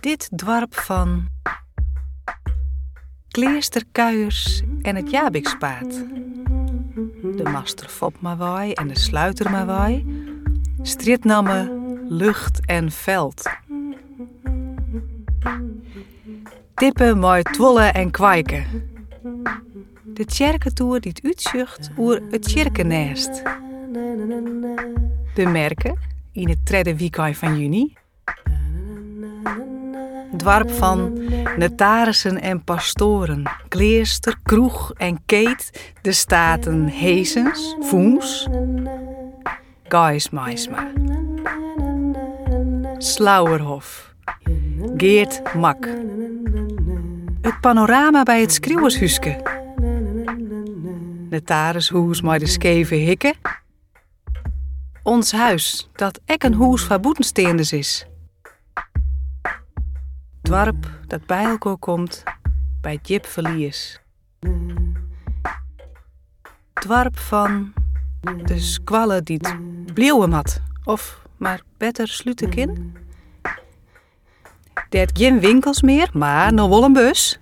Dit dwarp van kleesterkuiers en het Jabikspaad. De master Fopmawai en de sluiter Strietnamen lucht en veld. Tippen mooi twollen en kwijken. De tjerkentoer die uitzucht oer het tjerkennest. De merken in het tredde weekend van juni. Dwarp van notarissen en pastoren, kleerster, kroeg en keet, de staten Hezens, Voens, Gijs Maisma, Slauerhof, Geert Mak. Het panorama bij het Schreeuwershuske. Notarishoes met de skeve hikken. Ons huis, dat ek een hoes van boetensteenders is. Dwarp dat bij elkaar komt bij Jip Verlies. Dwarp van de squallen die het bleeuwen of maar beter sluten kin. Geen winkels meer, maar nog wel een bus.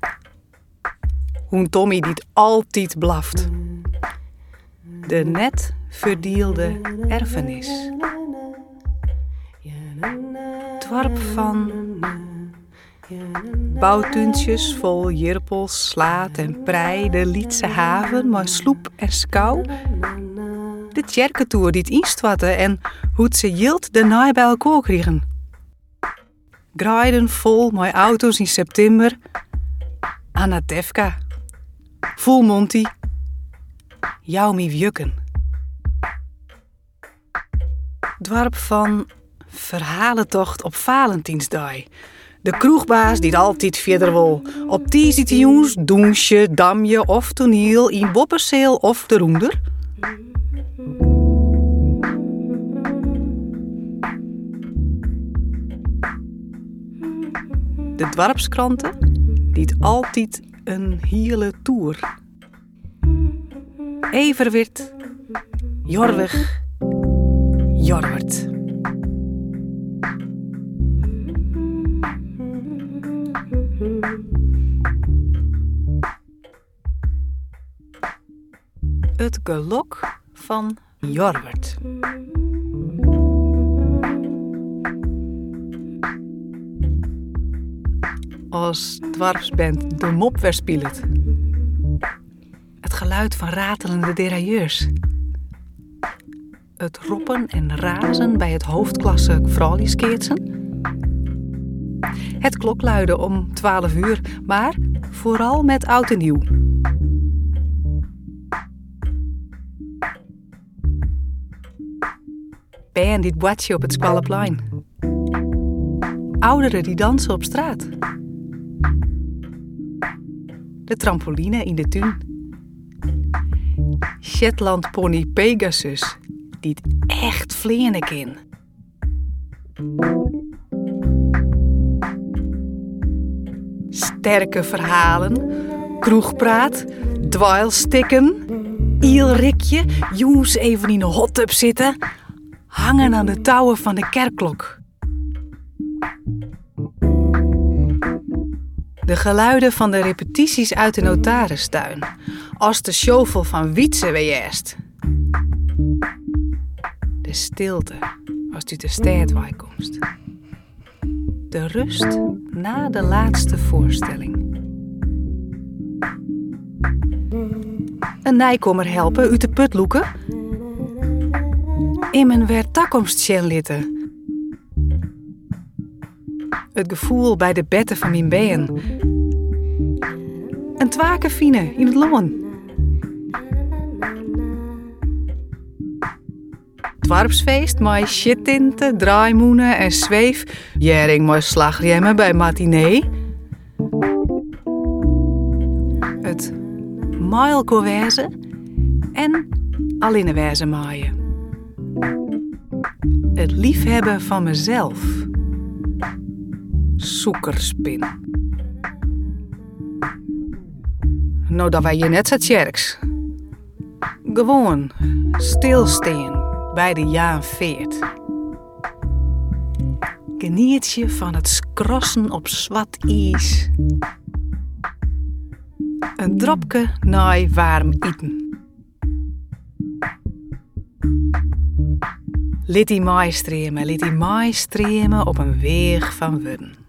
Hoe Tommy die altijd blaft. De net verdielde erfenis. Dwarp van bouwtuntjes vol jirpels, slaat en prei, de Lietse haven, maar sloep en skou. De tjerkentoer die het instwatte en hoe ze jild de naai bij elkaar kregen. Graaiden vol met auto's in september. Anatevka. Full Monty. Jaumi Wjukken. Dwarp van verhalentocht op Valentijnsdag. De kroegbaas die altijd verder wil. Op jongens, Doensje, Damje of Toneel in Bopperseel of de Roender. De dwarpskranten die altijd een hele toer. Everwit, Jorwig, Jorwert. Het gelok van Jorwert. Als dwarfsband de mop weerspielt. Het geluid van ratelende derailleurs. Het roppen en razen bij het hoofdklasse vrouwlieskeertsen. Het klokluiden om 12 uur, maar vooral met oud en nieuw. Ben dit boatje op het Squalleplein. Ouderen die dansen op straat. De trampoline in de tuin. Shetland pony Pegasus, die het echt vleenen in. Sterke verhalen, kroegpraat, dwailstikken, ielrikje, jongens even in een hot tub zitten, hangen aan de touwen van de kerkklok. De geluiden van de repetities uit de notaristuin, als de shovel van Wietse weer eerst. De stilte als u de stad komst. De rust na de laatste voorstelling. Een nijkommer helpen uit de put loeken. In mijn werd takkomst litten. Het gevoel bij de betten van mijn been. Een twakenfine in het loon. Dwarpsfeest met shittinten, draaimoenen en zweef. Jering mooi slagremmen bij matinee. Het mailko en alleen maaien. Het liefhebben van mezelf. Zoekerspin. Nou, dat wij je net zo tjerks. Gewoon stilstaan bij de Jaan Veert. Genietje van het skrossen op zwart ijs. Een dropke naai warm eten. Liet die maai streamen, liet die maai streamen op een weeg van wurden.